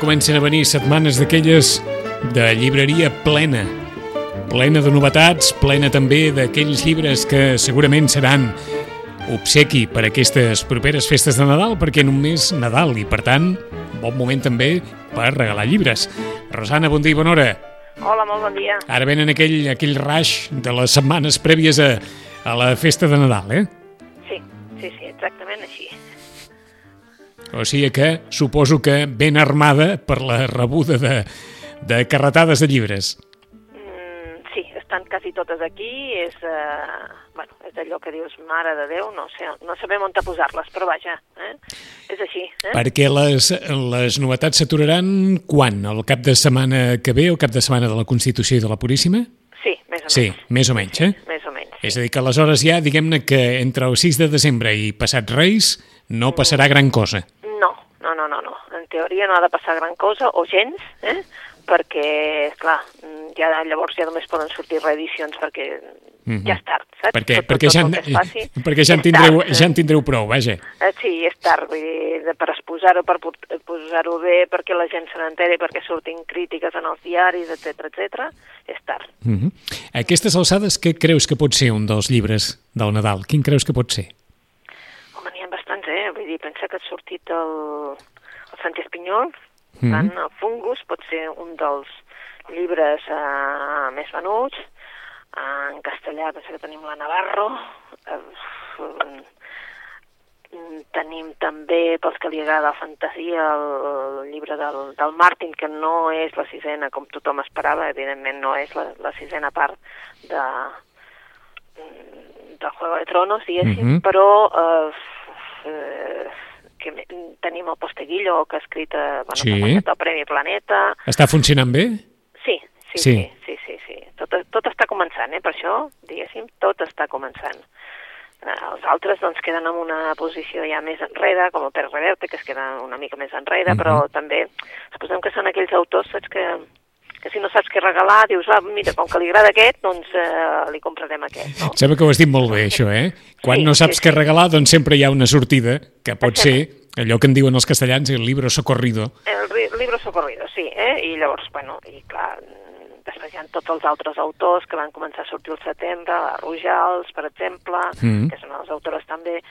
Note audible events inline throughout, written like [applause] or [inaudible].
comencen a venir setmanes d'aquelles de llibreria plena, plena de novetats, plena també d'aquells llibres que segurament seran obsequi per aquestes properes festes de Nadal, perquè mes Nadal i, per tant, bon moment també per regalar llibres. Rosana, bon dia i bona hora. Hola, molt bon dia. Ara venen aquell, aquell rush de les setmanes prèvies a, a la festa de Nadal, eh? Sí, sí, sí, exactament així. O sigui que suposo que ben armada per la rebuda de, de carretades de llibres. Mm, sí, estan quasi totes aquí, és, eh, bueno, és allò que dius, mare de Déu, no sé, no sabem on posar-les, però vaja, eh? és així. Eh? Perquè les, les novetats s'aturaran quan? El cap de setmana que ve o cap de setmana de la Constitució i de la Puríssima? Sí, més o Sí, menys. més o menys, eh? Més o menys. És a dir, que aleshores ja, diguem-ne que entre el 6 de desembre i passat Reis no passarà gran cosa. No, no, no, no. En teoria no ha de passar gran cosa, o gens, eh? perquè, clar, mm, ja llavors ja només poden sortir reedicions perquè Mhm. ja és tard, saps? Perquè, Tot- tot- perquè, tot ja, es faci perquè ja, [laughs] en tindreu, tard, ja eh? en tindreu prou, vaja. Eh, Sí, és tard, vull dir, per exposar-ho, per posar-ho bé, perquè la gent se n'enteri, perquè surtin crítiques en els diaris, etc etc. és tard. -huh. A aquestes alçades, què creus que pot ser un dels llibres del Nadal? Quin creus que pot ser? Home, n'hi ha bastants, eh? Vull dir, pensa que ha sortit el, el Santi Espinyol, Mhm. tant el Fungus pot ser un dels llibres eh, més venuts, en castellà pensa que tenim la Navarro, eh, mm, tenim també, pels que li agrada la fantasia, el, el llibre del, del Martin, que no és la sisena com tothom esperava, evidentment no és la, la sisena part de, mm, de Juego de Tronos, diguéssim, Mhm. però eh, eh, que tenim el Posteguillo, que ha escrit eh, bueno, Sí. el Premi Planeta. Està funcionant bé? Sí, sí, Sí. sí, sí, sí, sí. Tot, tot està començant, eh? per això, diguéssim, tot està començant. Eh, els altres doncs, queden en una posició ja més enrere, com el Pere Reverte, que es queda una mica més enrere, Mhm. però també suposem que són aquells autors saps, que, que si no saps què regalar, dius, ah, mira, com que li agrada aquest, doncs eh, li comprarem aquest, no? Sembla que ho has dit molt bé, això, eh? Quan Sí, no sí, saps sí. què regalar, doncs sempre hi ha una sortida, que pot ser allò que en diuen els castellans, el libro socorrido. El libro socorrido, sí, eh? I llavors, bueno, i clar, després hi ha tots els altres autors que van començar a sortir al setembre, la Rujals, per exemple, Mm. que són els autores també,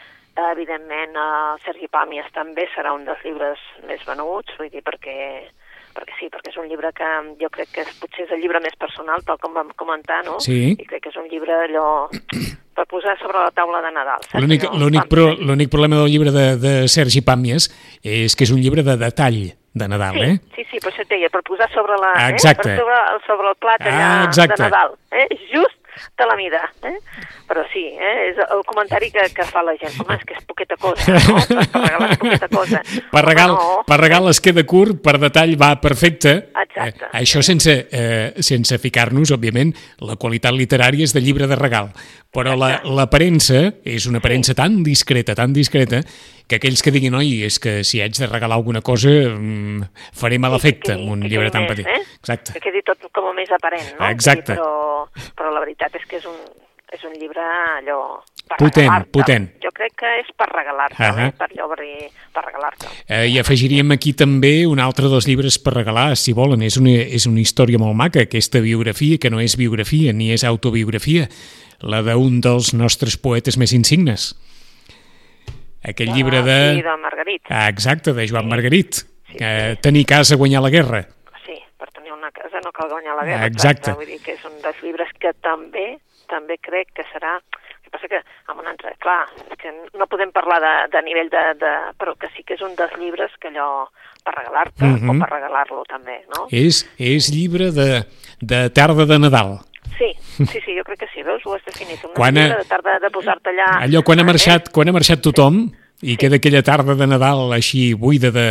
evidentment, eh, Sergi Pàmies també serà un dels llibres més venuts, vull dir, perquè perquè sí, perquè és un llibre que jo crec que és, potser és el llibre més personal, tal com vam comentar, no? Sí. I crec que és un llibre allò [clears throat] per posar sobre la taula de Nadal. L'únic pam, pro, problema del llibre de, de Sergi Pàmies és que és un llibre de detall de Nadal, Sí, eh? sí, sí, per això et deia, per posar sobre la... Exacte. Eh? Per sobre, sobre el plat allà Ah, exacte. de Nadal. Eh? Just de la mida. Eh? Però sí, eh? és el comentari que, que fa la gent. Home, és que és poqueta cosa, no? Per, per regalar és poqueta cosa. [laughs] Per regal, Home, no. per regal es queda curt, per detall va perfecte. Exacte. Eh, això sense, eh, sense ficar-nos, òbviament, la qualitat literària és de llibre de regal. Però la- l'aparença és una aparença tan discreta, tan discreta, que aquells que diguin, oi, és que si haig de regalar alguna cosa mm, faré mal Sí, que efecte amb un que llibre tan petit. Eh? Exacte. Que quedi tot com més aparent, no? Exacte. Sí, però, però la veritat és que és un, és un llibre allò... Per Potent, potent. Jo crec que és per regalar-te, Ahà. eh? per per, per regalar-te. Eh, I afegiríem aquí també un altre dels llibres per regalar, si volen. És una, és una història molt maca, aquesta biografia, que no és biografia ni és autobiografia, la d'un dels nostres poetes més insignes. Aquell llibre de... Sí, del Margarit. Ah, exacte, de Joan Margarit. Sí, Eh, tenir casa, guanyar la guerra. Sí, per tenir una casa no cal guanyar la guerra. Exacte. Vull dir que és un dels llibres que també també crec que serà... El que passa que amb un altre... Clar, és que no podem parlar de, de nivell de, de... Però que sí que és un dels llibres que allò per regalar-te Mhm. o per regalar-lo també, no? És, és llibre de, de tarda de Nadal. Sí, sí, sí, jo crec que sí, veus? Ho has definit. Un Quan ha- de tarda de posar-te allà... Allò quan ha eh? marxat, quan ha marxat tothom i queda aquella tarda de Nadal així buida de,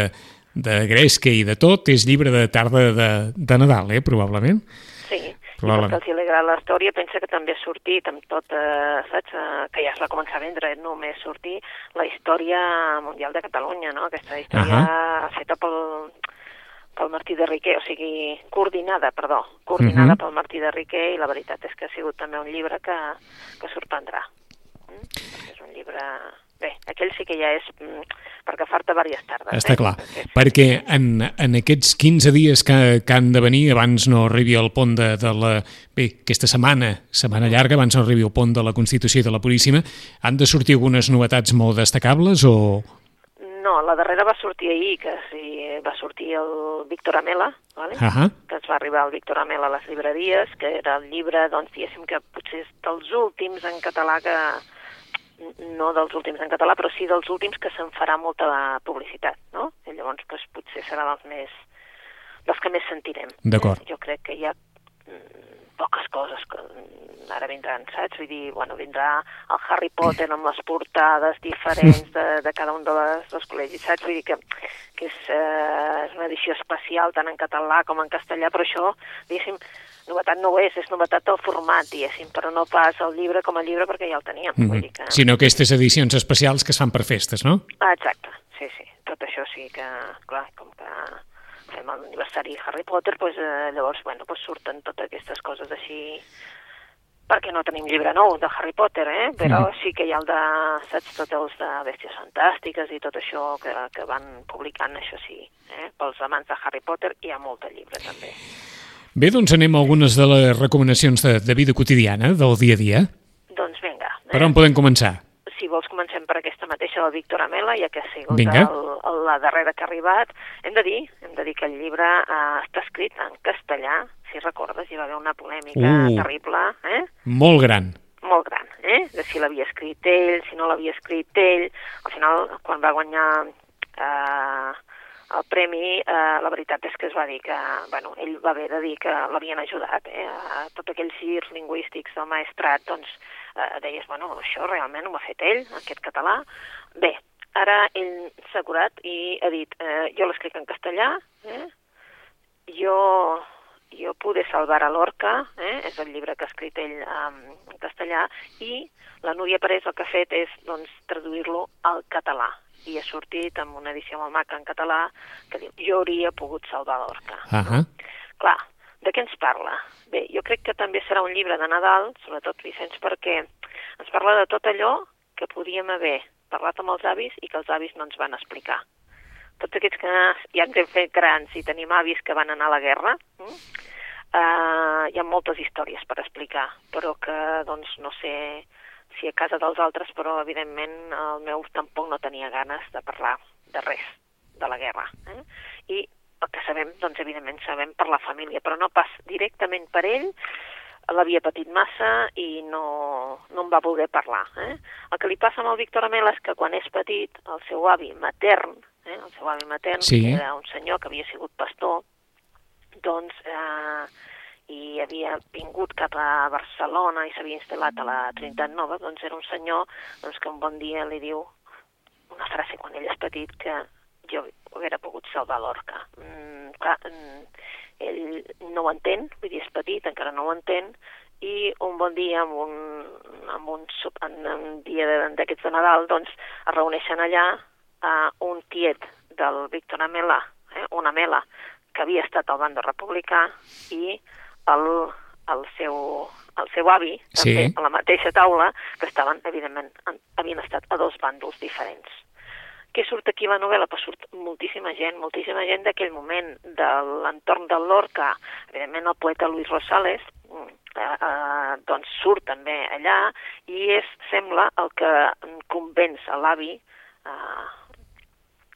de gresca i de tot, és llibre de tarda de, de Nadal, eh, probablement. Sí, Probablement. I els li agrada la història pensa que també ha sortit amb tot, eh, saps, eh, que ja es va començar a vendre, eh, només sortir la història mundial de Catalunya, no? Aquesta història uh -huh. feta pel, pel Martí de Riquer, o sigui, coordinada, perdó, coordinada uh -huh. pel Martí de Riquer, i la veritat és que ha sigut també un llibre que, que sorprendrà. Mm? És un llibre Bé, aquell sí que ja és mm, per agafar-te diverses tardes. Està eh? clar, perquè en, en aquests 15 dies que, que han de venir, abans no arribi el pont de, de la... Bé, aquesta setmana, setmana llarga, abans no arribi el pont de la Constitució i de la Puríssima, han de sortir algunes novetats molt destacables o...? No, la darrera va sortir ahir, que sí, va sortir el Víctor Amela, vale? uh -huh. que es va arribar el Víctor Amela a les llibreries, que era el llibre, doncs, diguéssim que potser és dels últims en català que, no dels últims en català, però sí dels últims que se'n farà molta publicitat, no? I llavors, doncs, potser serà dels més dels que més sentirem. D'acord. Jo crec que hi ha poques coses que ara vindran, saps? Vull dir, bueno, vindrà el Harry Potter amb les portades diferents de, de cada un de les, dels col·legis, saps? Vull dir que, que és, eh, és una edició especial tant en català com en castellà, però això, diguéssim, novetat no ho és, és novetat del format, diguéssim, però no pas el llibre com a llibre perquè ja el teníem. Mm -hmm. vull dir que... Sinó aquestes edicions especials que es fan per festes, no? Ah, exacte, sí, sí. Tot això sí que, clar, com que fem l'aniversari Harry Potter, doncs, eh, llavors, bueno, doncs surten totes aquestes coses així perquè no tenim llibre nou de Harry Potter, eh? però mm. sí que hi ha el de, saps, tots els de Bèsties Fantàstiques i tot això que, que van publicant, això sí, eh? pels amants de Harry Potter hi ha molt de llibre també. Bé, doncs anem a algunes de les recomanacions de, de vida quotidiana, del dia a dia. Doncs vinga. Eh? Per on podem començar? Si vols comencem per aquesta mateixa del Víctor Amela, ja que ha sigut el, el, la darrera que ha arribat. Hem de dir, hem de dir que el llibre eh, està escrit en castellà, si recordes, hi va haver una polèmica uh, terrible. Eh? Molt gran molt gran, eh? de si l'havia escrit ell, si no l'havia escrit ell. Al final, quan va guanyar eh, el premi, eh, la veritat és que es va dir que, bueno, ell va haver de dir que l'havien ajudat, eh, a tots aquells girs lingüístics del maestrat, doncs eh, deies, bueno, això realment ho ha fet ell, aquest català. Bé, ara ell s'ha curat i ha dit, eh, jo l'escric en castellà, eh, jo, jo pude salvar a l'orca, eh, és el llibre que ha escrit ell um, en castellà, i la Núria Parés el que ha fet és doncs, traduir-lo al català, i ha sortit amb una edició molt maca en català que diu jo hauria pogut salvar l'orca. Uh -huh. Clar, de què ens parla? Bé, jo crec que també serà un llibre de Nadal, sobretot Vicenç, perquè ens parla de tot allò que podíem haver parlat amb els avis i que els avis no ens van explicar. Tots aquests que ja ens hem fet grans i tenim avis que van anar a la guerra, hm? uh, hi ha moltes històries per explicar, però que, doncs, no sé, si a casa dels altres, però evidentment el meu tampoc no tenia ganes de parlar de res, de la guerra. Eh? I el que sabem, doncs evidentment sabem per la família, però no pas directament per ell, l'havia patit massa i no, no em va voler parlar. Eh? El que li passa amb el Víctor Amel és que quan és petit, el seu avi matern, eh? el seu avi matern, sí. que era un senyor que havia sigut pastor, doncs eh, i havia vingut cap a Barcelona i s'havia instal·lat a la Trinitat Nova, doncs era un senyor doncs, que un bon dia li diu una frase quan ell és petit que jo hauria pogut salvar l'orca. Mm, clar, mm, ell no ho entén, vull dir, és petit, encara no ho entén, i un bon dia, amb un, amb un, en un dia d'aquests de Nadal, doncs es reuneixen allà uh, un tiet del Víctor Amela, eh, una mela, que havia estat al bando republicà, i el, el, seu, el seu avi, sí. també, a la mateixa taula, que estaven, evidentment, en, havien estat a dos bàndols diferents. Què surt aquí la novel·la? Pues surt moltíssima gent, moltíssima gent d'aquell moment, de l'entorn del Lorca, evidentment el poeta Luis Rosales, eh, eh, doncs surt també allà, i és, sembla, el que convenç a l'avi, eh,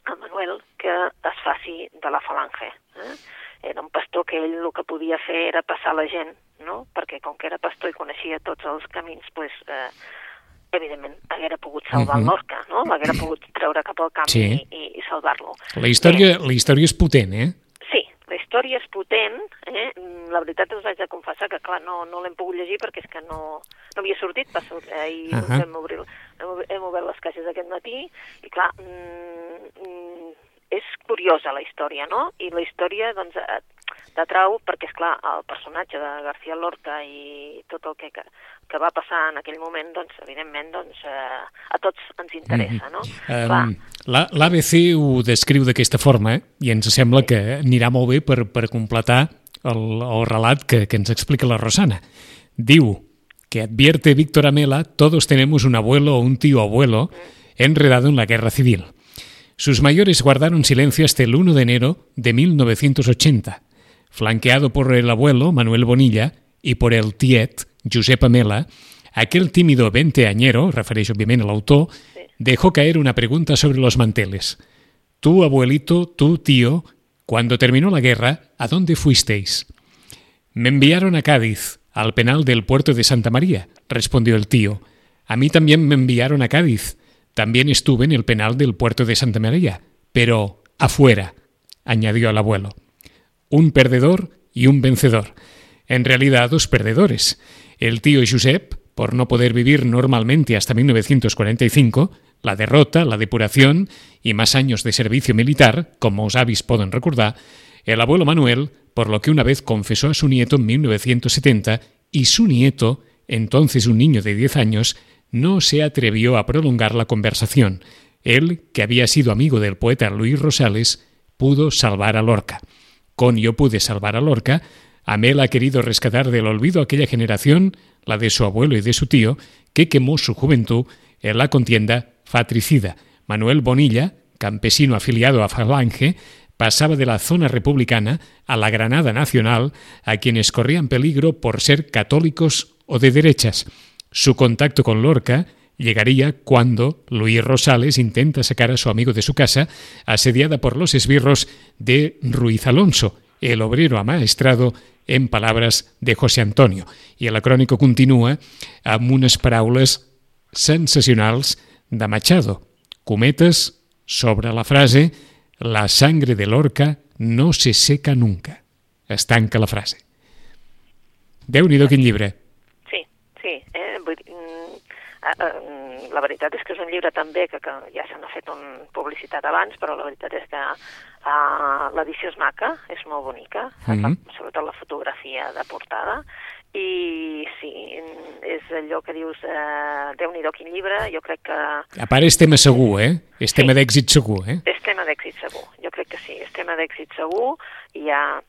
a Manuel, que es faci de la falange. Eh? Era un pastor que ell el que podia fer era passar la gent, no? perquè com que era pastor i coneixia tots els camins, pues, eh, evidentment haguera pogut salvar uh -huh. l'orca, no? l'haguera pogut treure cap al camp sí. i, i, salvar-lo. La història, la història és potent, eh? Sí, la història és potent, eh? la veritat us haig de confessar que clar, no, no l'hem pogut llegir perquè és que no, no havia sortit, va sortir, eh, i uh -huh. hem, obrir, hem, hem obert les caixes aquest matí i clar, mm, mm, és curiosa la història, no? I la història, doncs, t'atrau perquè, és clar, el personatge de García Lorca i tot el que, que, que va passar en aquell moment, doncs, evidentment, doncs, eh, a tots ens interessa, no? Um, L'ABC ho descriu d'aquesta forma eh? i ens sembla que anirà molt bé per, per completar el, el relat que, que ens explica la Rosana. Diu que advierte Víctor Amela, todos tenemos un abuelo o un tío abuelo enredado en la guerra civil. Sus mayores guardaron silencio hasta el 1 de enero de 1980 flanqueado por el abuelo Manuel Bonilla y por el tiet Josep Amela, aquel tímido veinteañero, refereix òbviament a l'autor, dejó caer una pregunta sobre los manteles. Tú, abuelito, tú, tío, cuando terminó la guerra, ¿a dónde fuisteis? Me enviaron a Cádiz, al penal del puerto de Santa María, respondió el tío. A mí también me enviaron a Cádiz. También estuve en el penal del puerto de Santa María, pero afuera, añadió el abuelo un perdedor y un vencedor. En realidad, dos perdedores. El tío Josep, por no poder vivir normalmente hasta 1945, la derrota, la depuración y más años de servicio militar, como os avis pueden recordar, el abuelo Manuel, por lo que una vez confesó a su nieto en 1970, y su nieto, entonces un niño de 10 años, no se atrevió a prolongar la conversación. Él, que había sido amigo del poeta Luis Rosales, pudo salvar a Lorca. Con Yo pude salvar a Lorca, Amel ha querido rescatar del olvido aquella generación, la de su abuelo y de su tío, que quemó su juventud en la contienda fatricida. Manuel Bonilla, campesino afiliado a Falange, pasaba de la zona republicana a la Granada Nacional, a quienes corrían peligro por ser católicos o de derechas. Su contacto con Lorca llegaría cuando Luis Rosales intenta sacar a su amigo de su casa, asediada por los esbirros de Ruiz Alonso, el obrero amaestrado en palabras de José Antonio. I el crònico continua amb unes paraules sensacionals de Machado. Cometes sobre la frase «La sangre de l'orca no se seca nunca». Es tanca la frase. Déu-n'hi-do quin llibre. Sí, sí. Eh? Vull dir, Eh, la veritat és que és un llibre també que, que ja se n'ha fet un publicitat abans, però la veritat és que uh, l'edició és maca, és molt bonica, mm -hmm. sobretot la fotografia de portada, i sí, és allò que dius, eh, Déu-n'hi-do quin llibre, jo crec que... A part és tema segur, eh? És tema sí. d'èxit segur, eh? És tema d'èxit segur, jo crec que sí, és tema d'èxit segur, i hi ha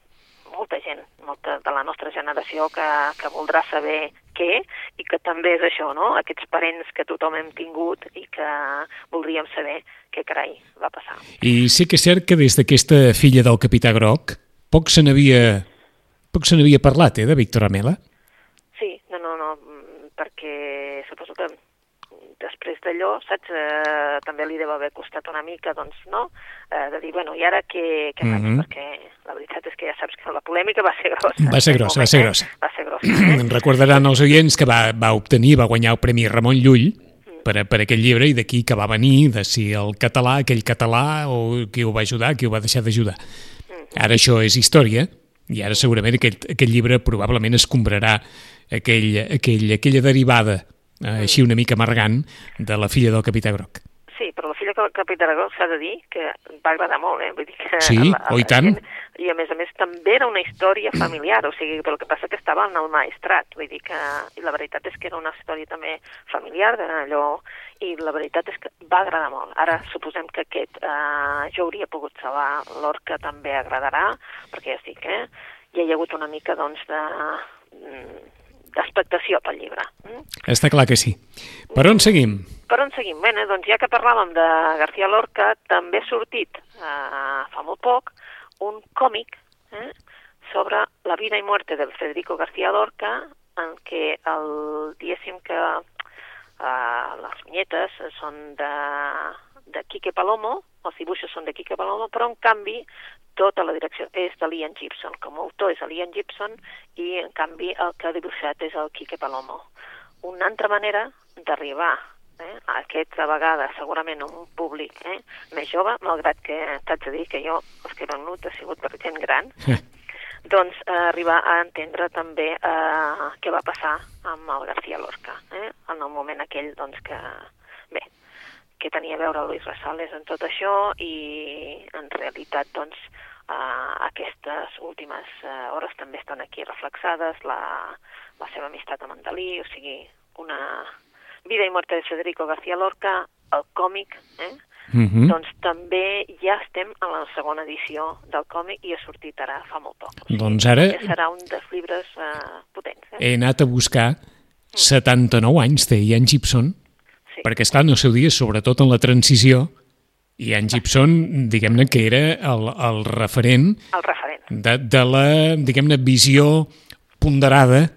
molta gent, molta de la nostra generació que, que voldrà saber què i que també és això, no? Aquests parents que tothom hem tingut i que voldríem saber què carai va passar. I sí que és cert que des d'aquesta filla del capità Groc poc se n'havia poc se n'havia parlat, eh, de Víctor Amela? Sí, no, no, no, perquè suposo que després d'allò, saps, eh, també li deu haver costat una mica, doncs, no?, eh, de dir, bueno, i ara què, què faig? Mm -hmm. Perquè la veritat és que ja saps que la polèmica va ser grossa. Va ser grossa, va ser grossa. Va ser grossa. Eh? [clears throat] Recordaran els oients que va, va obtenir, va guanyar el Premi Ramon Llull, per, per aquell llibre i d'aquí que va venir, de si el català, aquell català, o qui ho va ajudar, qui ho va deixar d'ajudar. Ara això és història, i ara segurament aquest, aquest llibre probablement escombrarà aquell, aquell, aquella derivada eh, així una mica amargant, de la filla del capità Groc. Sí, però la filla del capità Groc s'ha de dir que va agradar molt, eh? Vull dir que sí, la, a oh, i tant. Gent, I a més a més també era una història familiar, o sigui, però el que passa que estava en el maestrat, vull dir que i la veritat és que era una història també familiar d'allò, i la veritat és que va agradar molt. Ara suposem que aquest eh, jo hauria pogut salvar, l'Orca també agradarà, perquè ja estic, eh? Hi ha hagut una mica, doncs, de mm, d'expectació pel llibre. Mm? Està clar que sí. Per on seguim? Per on seguim? Bé, doncs ja que parlàvem de García Lorca, també ha sortit eh, fa molt poc un còmic eh, sobre la vida i muerte del Federico García Lorca, en què el, diguéssim que eh, les vinyetes són de, de Quique Palomo, els dibuixos són de Quique Palomo, però en canvi tota la direcció és de l'Ian Gibson, com a autor és l'Ian Gibson i en canvi el que ha dibuixat és el Quique Palomo. Una altra manera d'arribar eh, aquesta vegada segurament a un públic eh, més jove, malgrat que t'haig de dir que jo els que he venut ha sigut per gent gran, doncs eh, arribar a entendre també eh, què va passar amb el García Lorca, eh, en el moment aquell doncs, que, bé, què tenia a veure Luis Rosales en tot això i en realitat doncs uh, aquestes últimes uh, hores també estan aquí reflexades, la, la seva amistat amb en Dalí, o sigui, una vida i morte de Federico García Lorca, el còmic, eh? Uh -huh. doncs també ja estem a la segona edició del còmic i ha sortit ara fa molt poc. O sigui, Doncs ara- que Serà un dels llibres uh, potents. Eh? He anat a buscar 79 anys té Ian Gibson, Sí. perquè, esclar, en el seu dia, sobretot en la transició, Ian Gibson, diguem-ne que era el, el referent El referent. de, de la, diguem-ne, visió ponderada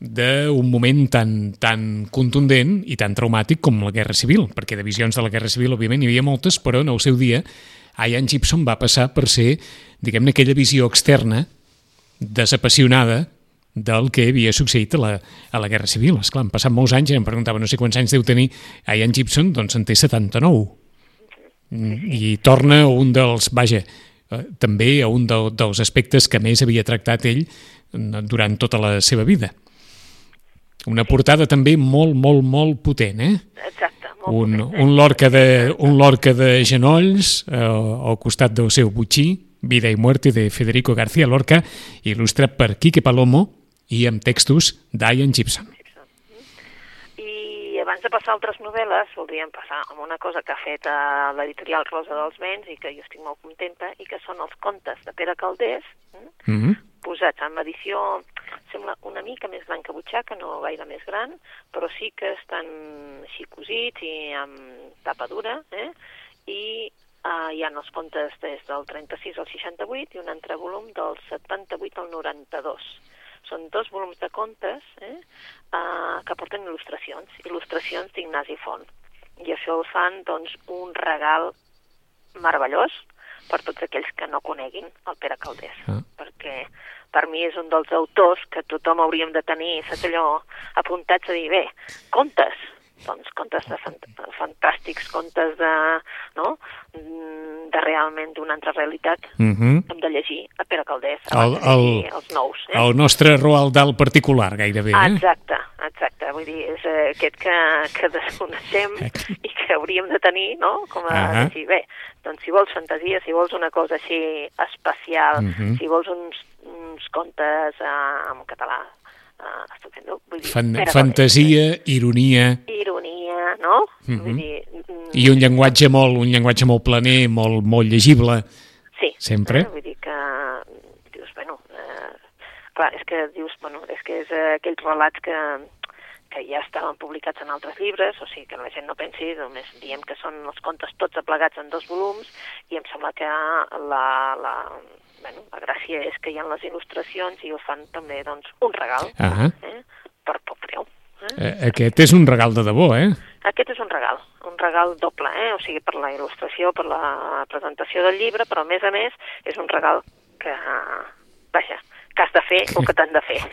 d'un moment tan, tan contundent i tan traumàtic com la Guerra Civil, perquè de visions de la Guerra Civil, òbviament, hi havia moltes, però en el seu dia Ian Gibson va passar per ser, diguem-ne, aquella visió externa, desapassionada, del que havia succeït a la, a la Guerra Civil. Esclar, han passat molts anys i em preguntava no sé quants anys deu tenir Ian Gibson, doncs en té 79. Mm, I torna a un dels, vaja, eh, també a un de, dels aspectes que més havia tractat ell eh, durant tota la seva vida. Una portada també molt, molt, molt potent, eh? Exacte. Un, potent, un, lorca de, un lorca de genolls eh, al costat del seu butxí, Vida i muerte de Federico García Lorca, il·lustrat per Quique Palomo i amb textos d'Ian Gibson. I abans de passar a altres novel·les, voldríem passar amb una cosa que ha fet a l'editorial Rosa dels Vents i que jo estic molt contenta, i que són els contes de Pere Caldés, eh? Mm -hmm. posats en edició, sembla una mica més gran que butxaca, no gaire més gran, però sí que estan així cosits i amb tapa dura, eh? i uh, hi ha els contes des del 36 al 68 i un altre volum del 78 al 92. Són dos volums de contes eh? uh, que porten il·lustracions, il·lustracions d'Ignasi Font. I això el fan doncs, un regal meravellós per tots aquells que no coneguin el Pere Caldés, Ah. perquè per mi és un dels autors que tothom hauríem de tenir, saps allò, apuntats a dir, bé, contes, doncs contes de fant fantàstics, contes de, no?, Mm, de realment d'una altra realitat, Mm -hmm. hem de llegir a Pere Caldés, El- el- els nous. Eh? El nostre Roald Dahl particular, gairebé. Eh? exacte, exacte. Vull dir, és eh, aquest que, que desconeixem i que hauríem de tenir, no?, com a Ah. llegir. Bé, doncs si vols fantasia, si vols una cosa així especial, Mhm. si vols uns, uns contes eh, en català, eh, estupendo. Vull dir, Fan fantasia, ironia Caldés. Ironia, no? Mhm. Vull dir... mm, i un llenguatge molt, un llenguatge molt planer, molt, molt llegible. Sí. Sempre. Eh? Vull dir que dius, bueno, eh, clar, és que dius, bueno, és que és eh, aquells relats que, que ja estaven publicats en altres llibres, o sigui que la gent no pensi, només diem que són els contes tots aplegats en dos volums, i em sembla que la, la, bueno, la gràcia és que hi ha les il·lustracions i ho fan també doncs, un regal Ah, eh? per poc preu. Eh? eh, aquest és un regal de debò, eh? Aquest és un regal, un regal doble, eh? o sigui, per la il·lustració, per la presentació del llibre, però a més a més és un regal que, vaja, que has de fer o que t'han de fer. [laughs]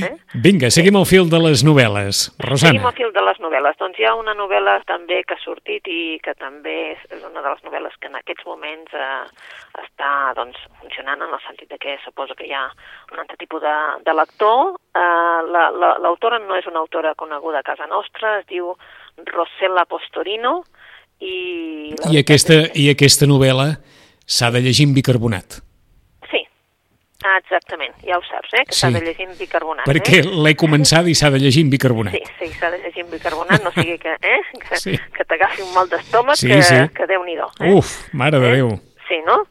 Eh? Vinga, seguim el fil de les novel·les. Seguim Rosana. el fil de les novel·les. Doncs hi ha una novel·la també que ha sortit i que també és una de les novel·les que en aquests moments eh, està doncs, funcionant en el sentit de que suposo que hi ha un altre tipus de, de lector. Eh, la- la- L'autora no és una autora coneguda a casa nostra, es diu Rossella Postorino i... la I aquesta, I aquesta novel·la s'ha de llegir amb bicarbonat, ah, exactament, ja ho saps, eh? que s'ha Sí. de llegir amb bicarbonat. perquè eh? l'he començada i s'ha de llegir bicarbonat. Sí, sí, s'ha de llegir bicarbonat, no sigui que, eh? que, Sí. que t'agafi un mal d'estómac Sí, que, sí. que déu-n'hi-do. Eh? Uf, mare de Eh? Déu. Sí, no?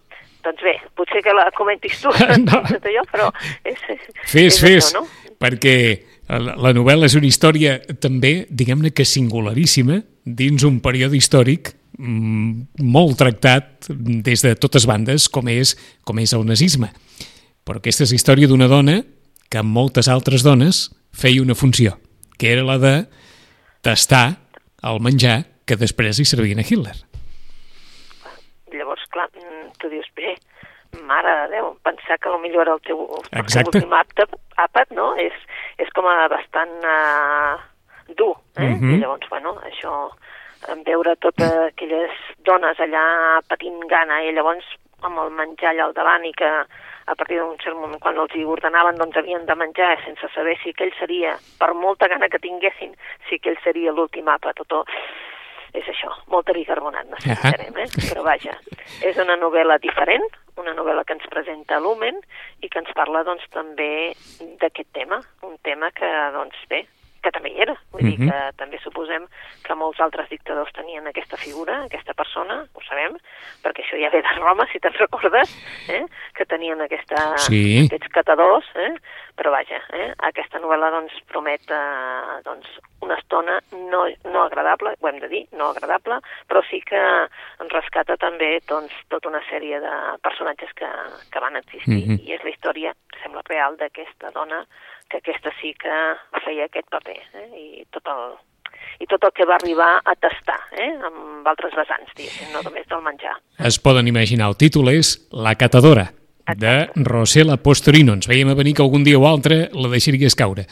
Doncs bé, potser que la comentis tu, [laughs] No. tot allò, però és, Fes, és fes, Això, no? perquè la, la novel·la és una història també, diguem-ne que singularíssima, dins un període històric mm, molt tractat des de totes bandes, com és, com és el nazisme. Però aquesta és la història d'una dona que amb moltes altres dones feia una funció, que era la de tastar el menjar que després li servien a Hitler. Llavors, clar, tu dius, bé, mare de Déu, pensar que potser era el teu, el teu últim àpat, àpat, no? És, és com a bastant uh, dur, eh? Mhm. I llavors, bueno, això, veure totes aquelles dones allà patint gana i llavors amb el menjar allà al davant i que a partir d'un cert moment, quan els hi ordenaven, doncs havien de menjar sense saber si aquell seria, per molta gana que tinguessin, si aquell seria l'últim àpat o tot. és això, molta bicarbonat necessitarem, eh? però vaja, és una novel·la diferent, una novel·la que ens presenta Lumen i que ens parla doncs, també d'aquest tema, un tema que, doncs, bé, que també hi era. Vull dir Mhm. que també suposem que molts altres dictadors tenien aquesta figura, aquesta persona, ho sabem, perquè això ja ve de Roma, si te'n recordes, eh? que tenien aquesta, Sí. aquests catadors, eh? però vaja, eh? aquesta novel·la doncs, promet eh, doncs, una estona no, no agradable, ho hem de dir, no agradable, però sí que ens rescata també doncs, tota una sèrie de personatges que, que van existir, Mhm. i és la història, sembla real, d'aquesta dona que aquesta sí que feia aquest paper, eh? i tot el, i tot el que va arribar a tastar, eh? amb altres vessants, diguéssim, no només del menjar. Es poden imaginar, el títol és La catadora, de Exacte. Rosela Postorino. Ens veiem a venir que algun dia o altre la deixaries caure.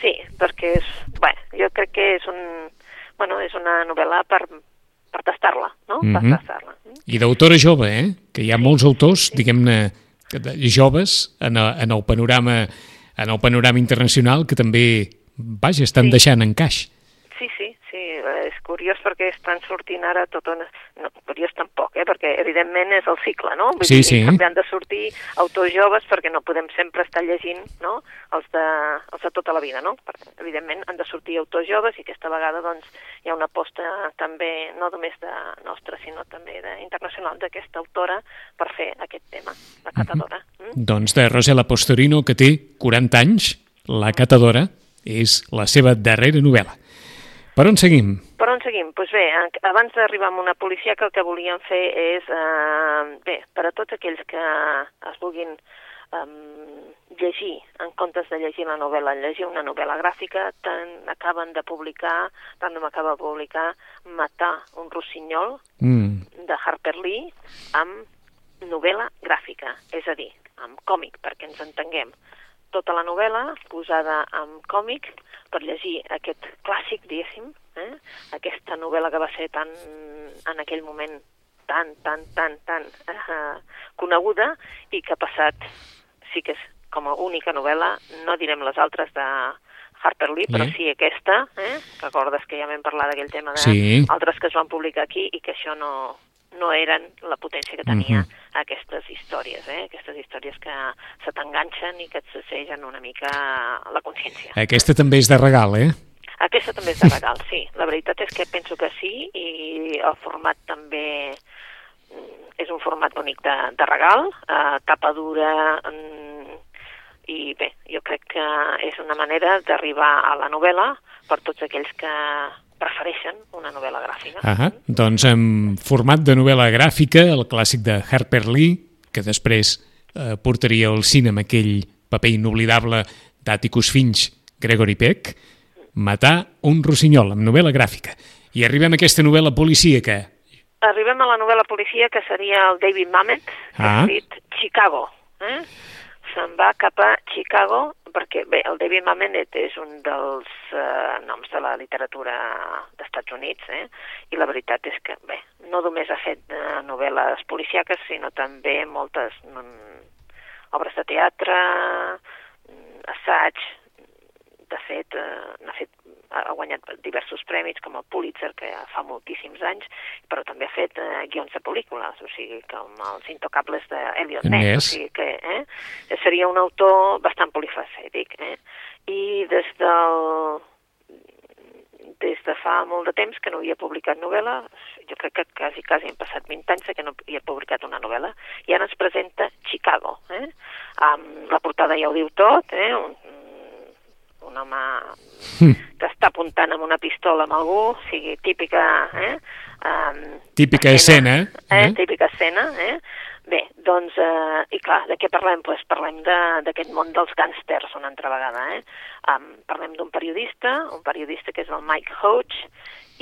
Sí, perquè és, bé, jo crec que és un, bueno, és una novel·la per, per tastar-la, no? Mhm. Per tastar-la. I d'autora jove, eh? Que hi ha molts autors, diguem-ne, que de- joves en, el- en el panorama en el panorama internacional que també, vaja, estan Sí. deixant sí, és curiós perquè estan sortint ara tot una... No, curiós tampoc, eh? perquè evidentment és el cicle, no? Vull Sí, dir, sí. També han de sortir autors joves perquè no podem sempre estar llegint no? els, de, els de tota la vida, no? Perquè, evidentment han de sortir autors joves i aquesta vegada doncs, hi ha una aposta també, no només de nostra, sinó també de, internacional d'aquesta autora per fer aquest tema, la catadora. Mm? Doncs de Rosela Postorino, que té 40 anys, La catadora és la seva darrera novel·la. Per on seguim? Per on seguim? Doncs bé, en- abans d'arribar a una policia que el que volíem fer és, eh, bé, per a tots aquells que es vulguin eh, llegir, en comptes de llegir la novel·la, llegir una novel·la gràfica, tant acaben de publicar, tant no m'acaba de publicar, Matar un rossinyol, Mm. de Harper Lee amb novel·la gràfica, és a dir, amb còmic, perquè ens entenguem. Tota la novel·la posada en còmic per llegir aquest clàssic, diguéssim, eh? aquesta novel·la que va ser tan, en aquell moment tan, tan, tan, tan eh, coneguda i que ha passat, sí que és com a única novel·la, no direm les altres de Harper Lee, però sí aquesta, eh? recordes que ja vam parlar d'aquell tema de Sí. que es van publicar aquí i que això no, no eren la potència que tenia Mhm. aquestes històries, eh? aquestes històries que se t'enganxen i que et sacsegen una mica la consciència. Aquesta també és de regal, eh? Aquesta també és de regal, sí. La veritat és que penso que sí i el format també mm, és un format bonic de, de regal, eh, tapa dura mm, i bé, jo crec que és una manera d'arribar a la novel·la per tots aquells que prefereixen una novel·la gràfica. Ah doncs en format de novel·la gràfica, el clàssic de Harper Lee, que després eh, portaria al cinema aquell paper inoblidable d'Atticus Finch, Gregory Peck, Matar un rossinyol, amb novel·la gràfica. I arribem a aquesta novel·la policíaca. Arribem a la novel·la policia que seria el David Mamet, que Ah. ha escrit Chicago. Eh? Se'n va cap a Chicago perquè, bé, el David Mamet és un dels eh, noms de la literatura d'Estats Units, eh? i la veritat és que, bé, no només ha fet eh, novel·les policiaques, sinó també moltes mm, obres de teatre, mm, assaig, de fet, eh, n'ha fet ha guanyat diversos premis com el Pulitzer, que ja fa moltíssims anys, però també ha fet eh, guions de pel·lícules, o sigui, com els Intocables d'Eliot Ness, o Ness. sigui que eh, seria un autor bastant polifacètic. Eh? I des del des de fa molt de temps que no havia publicat novel·la, jo crec que quasi, quasi han passat 20 anys que no havia publicat una novel·la, i ara ens presenta Chicago. Eh? Um, la portada ja ho diu tot, eh? un, un home que està apuntant amb una pistola amb algú, o sigui, típica... Eh? Um, Típica escena, Eh? eh? Típica escena, eh? Bé, doncs, eh, i clar, de què parlem? Pues parlem de- d'aquest món dels gàngsters una altra vegada, eh? Um, parlem d'un periodista, un periodista que és el Mike Hodge,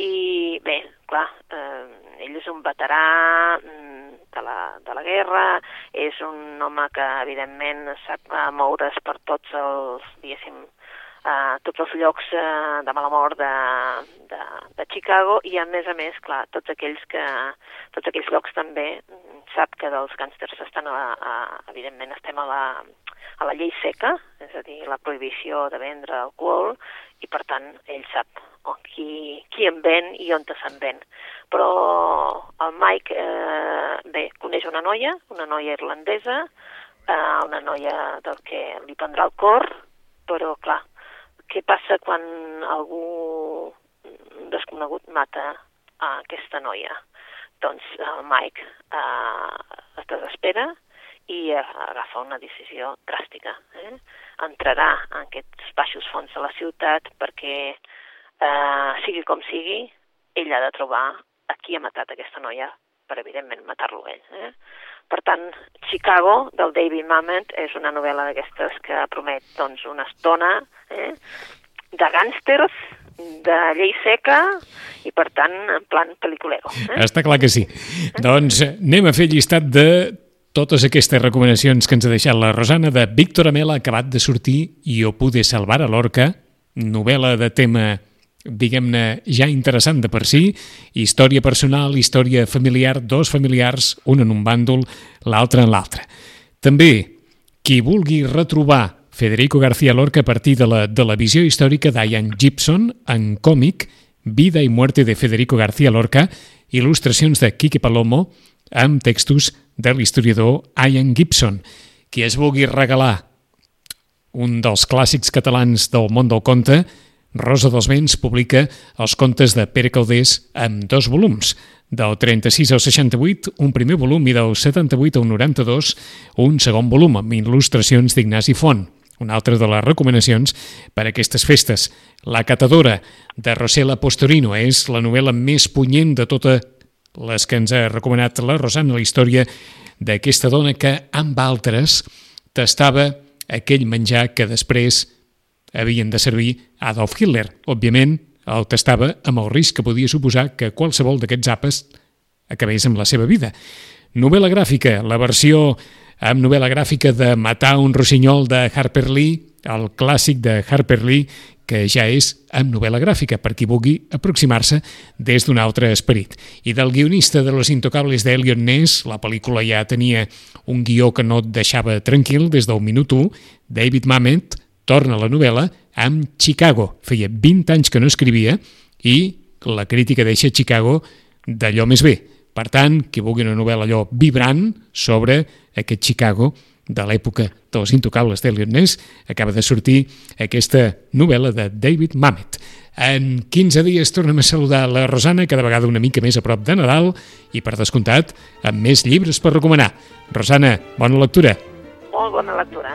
i bé, clar, eh, ell és un veterà mm, de la, de la guerra, és un home que evidentment sap moure's per tots els, diguéssim, uh, tots els llocs uh, de mala mort de, de, de Chicago i a més a més, clar, tots aquells que tots aquells llocs també sap que dels gàngsters estan a, a, evidentment estem a la, a la llei seca, és a dir, la prohibició de vendre alcohol i per tant ell sap o qui, qui en ven i on se'n ven. Però el Mike, eh, bé, coneix una noia, una noia irlandesa, eh, una noia del que li prendrà el cor, però clar, què passa quan algú desconegut mata a aquesta noia? Doncs el Mike eh, es desespera i agafa una decisió dràstica. Eh? Entrarà en aquests baixos fons de la ciutat perquè, eh, sigui com sigui, ell ha de trobar a qui ha matat aquesta noia per, evidentment, matar-lo ell. Eh? Per tant, Chicago, del David Mamet, és una novel·la d'aquestes que promet doncs, una estona eh? de gànsters, de llei seca i, per tant, en plan pel·liculero. Eh? Està clar que sí. Eh? Doncs anem a fer llistat de totes aquestes recomanacions que ens ha deixat la Rosana de Víctor Amela, acabat de sortir i ho pude salvar a l'orca, novel·la de tema diguem-ne, ja interessant de per si, història personal, història familiar, dos familiars, un en un bàndol, l'altre en l'altre. També, qui vulgui retrobar Federico García Lorca a partir de la, de la visió històrica d'Ian Gibson en còmic Vida i muerte de Federico García Lorca, il·lustracions de Quique Palomo amb textos de l'historiador Ian Gibson. Qui es vulgui regalar un dels clàssics catalans del món del conte, Rosa dels Vents publica els contes de Pere Caldés amb dos volums, del 36 al 68, un primer volum, i del 78 al 92, un segon volum, amb il·lustracions d'Ignasi Font. Una altra de les recomanacions per a aquestes festes. La catadora de Rosela Postorino és la novel·la més punyent de totes les que ens ha recomanat la Rosana, la història d'aquesta dona que, amb altres, tastava aquell menjar que després havien de servir Adolf Hitler. Òbviament, el tastava amb el risc que podia suposar que qualsevol d'aquests àpes acabés amb la seva vida. Novel·la gràfica, la versió amb novel·la gràfica de Matar un rossinyol de Harper Lee, el clàssic de Harper Lee, que ja és amb novel·la gràfica, per qui vulgui aproximar-se des d'un altre esperit. I del guionista de Los Intocables d'Eliot Ness, la pel·lícula ja tenia un guió que no et deixava tranquil des del minut 1, David Mamet torna la novel·la amb Chicago. Feia 20 anys que no escrivia i la crítica deixa Chicago d'allò més bé. Per tant, qui vulgui una novel·la allò vibrant sobre aquest Chicago de l'època dels intocables d'Eliot Ness, acaba de sortir aquesta novel·la de David Mamet. En 15 dies tornem a saludar la Rosana, cada vegada una mica més a prop de Nadal, i per descomptat, amb més llibres per recomanar. Rosana, bona lectura. Molt bona lectura.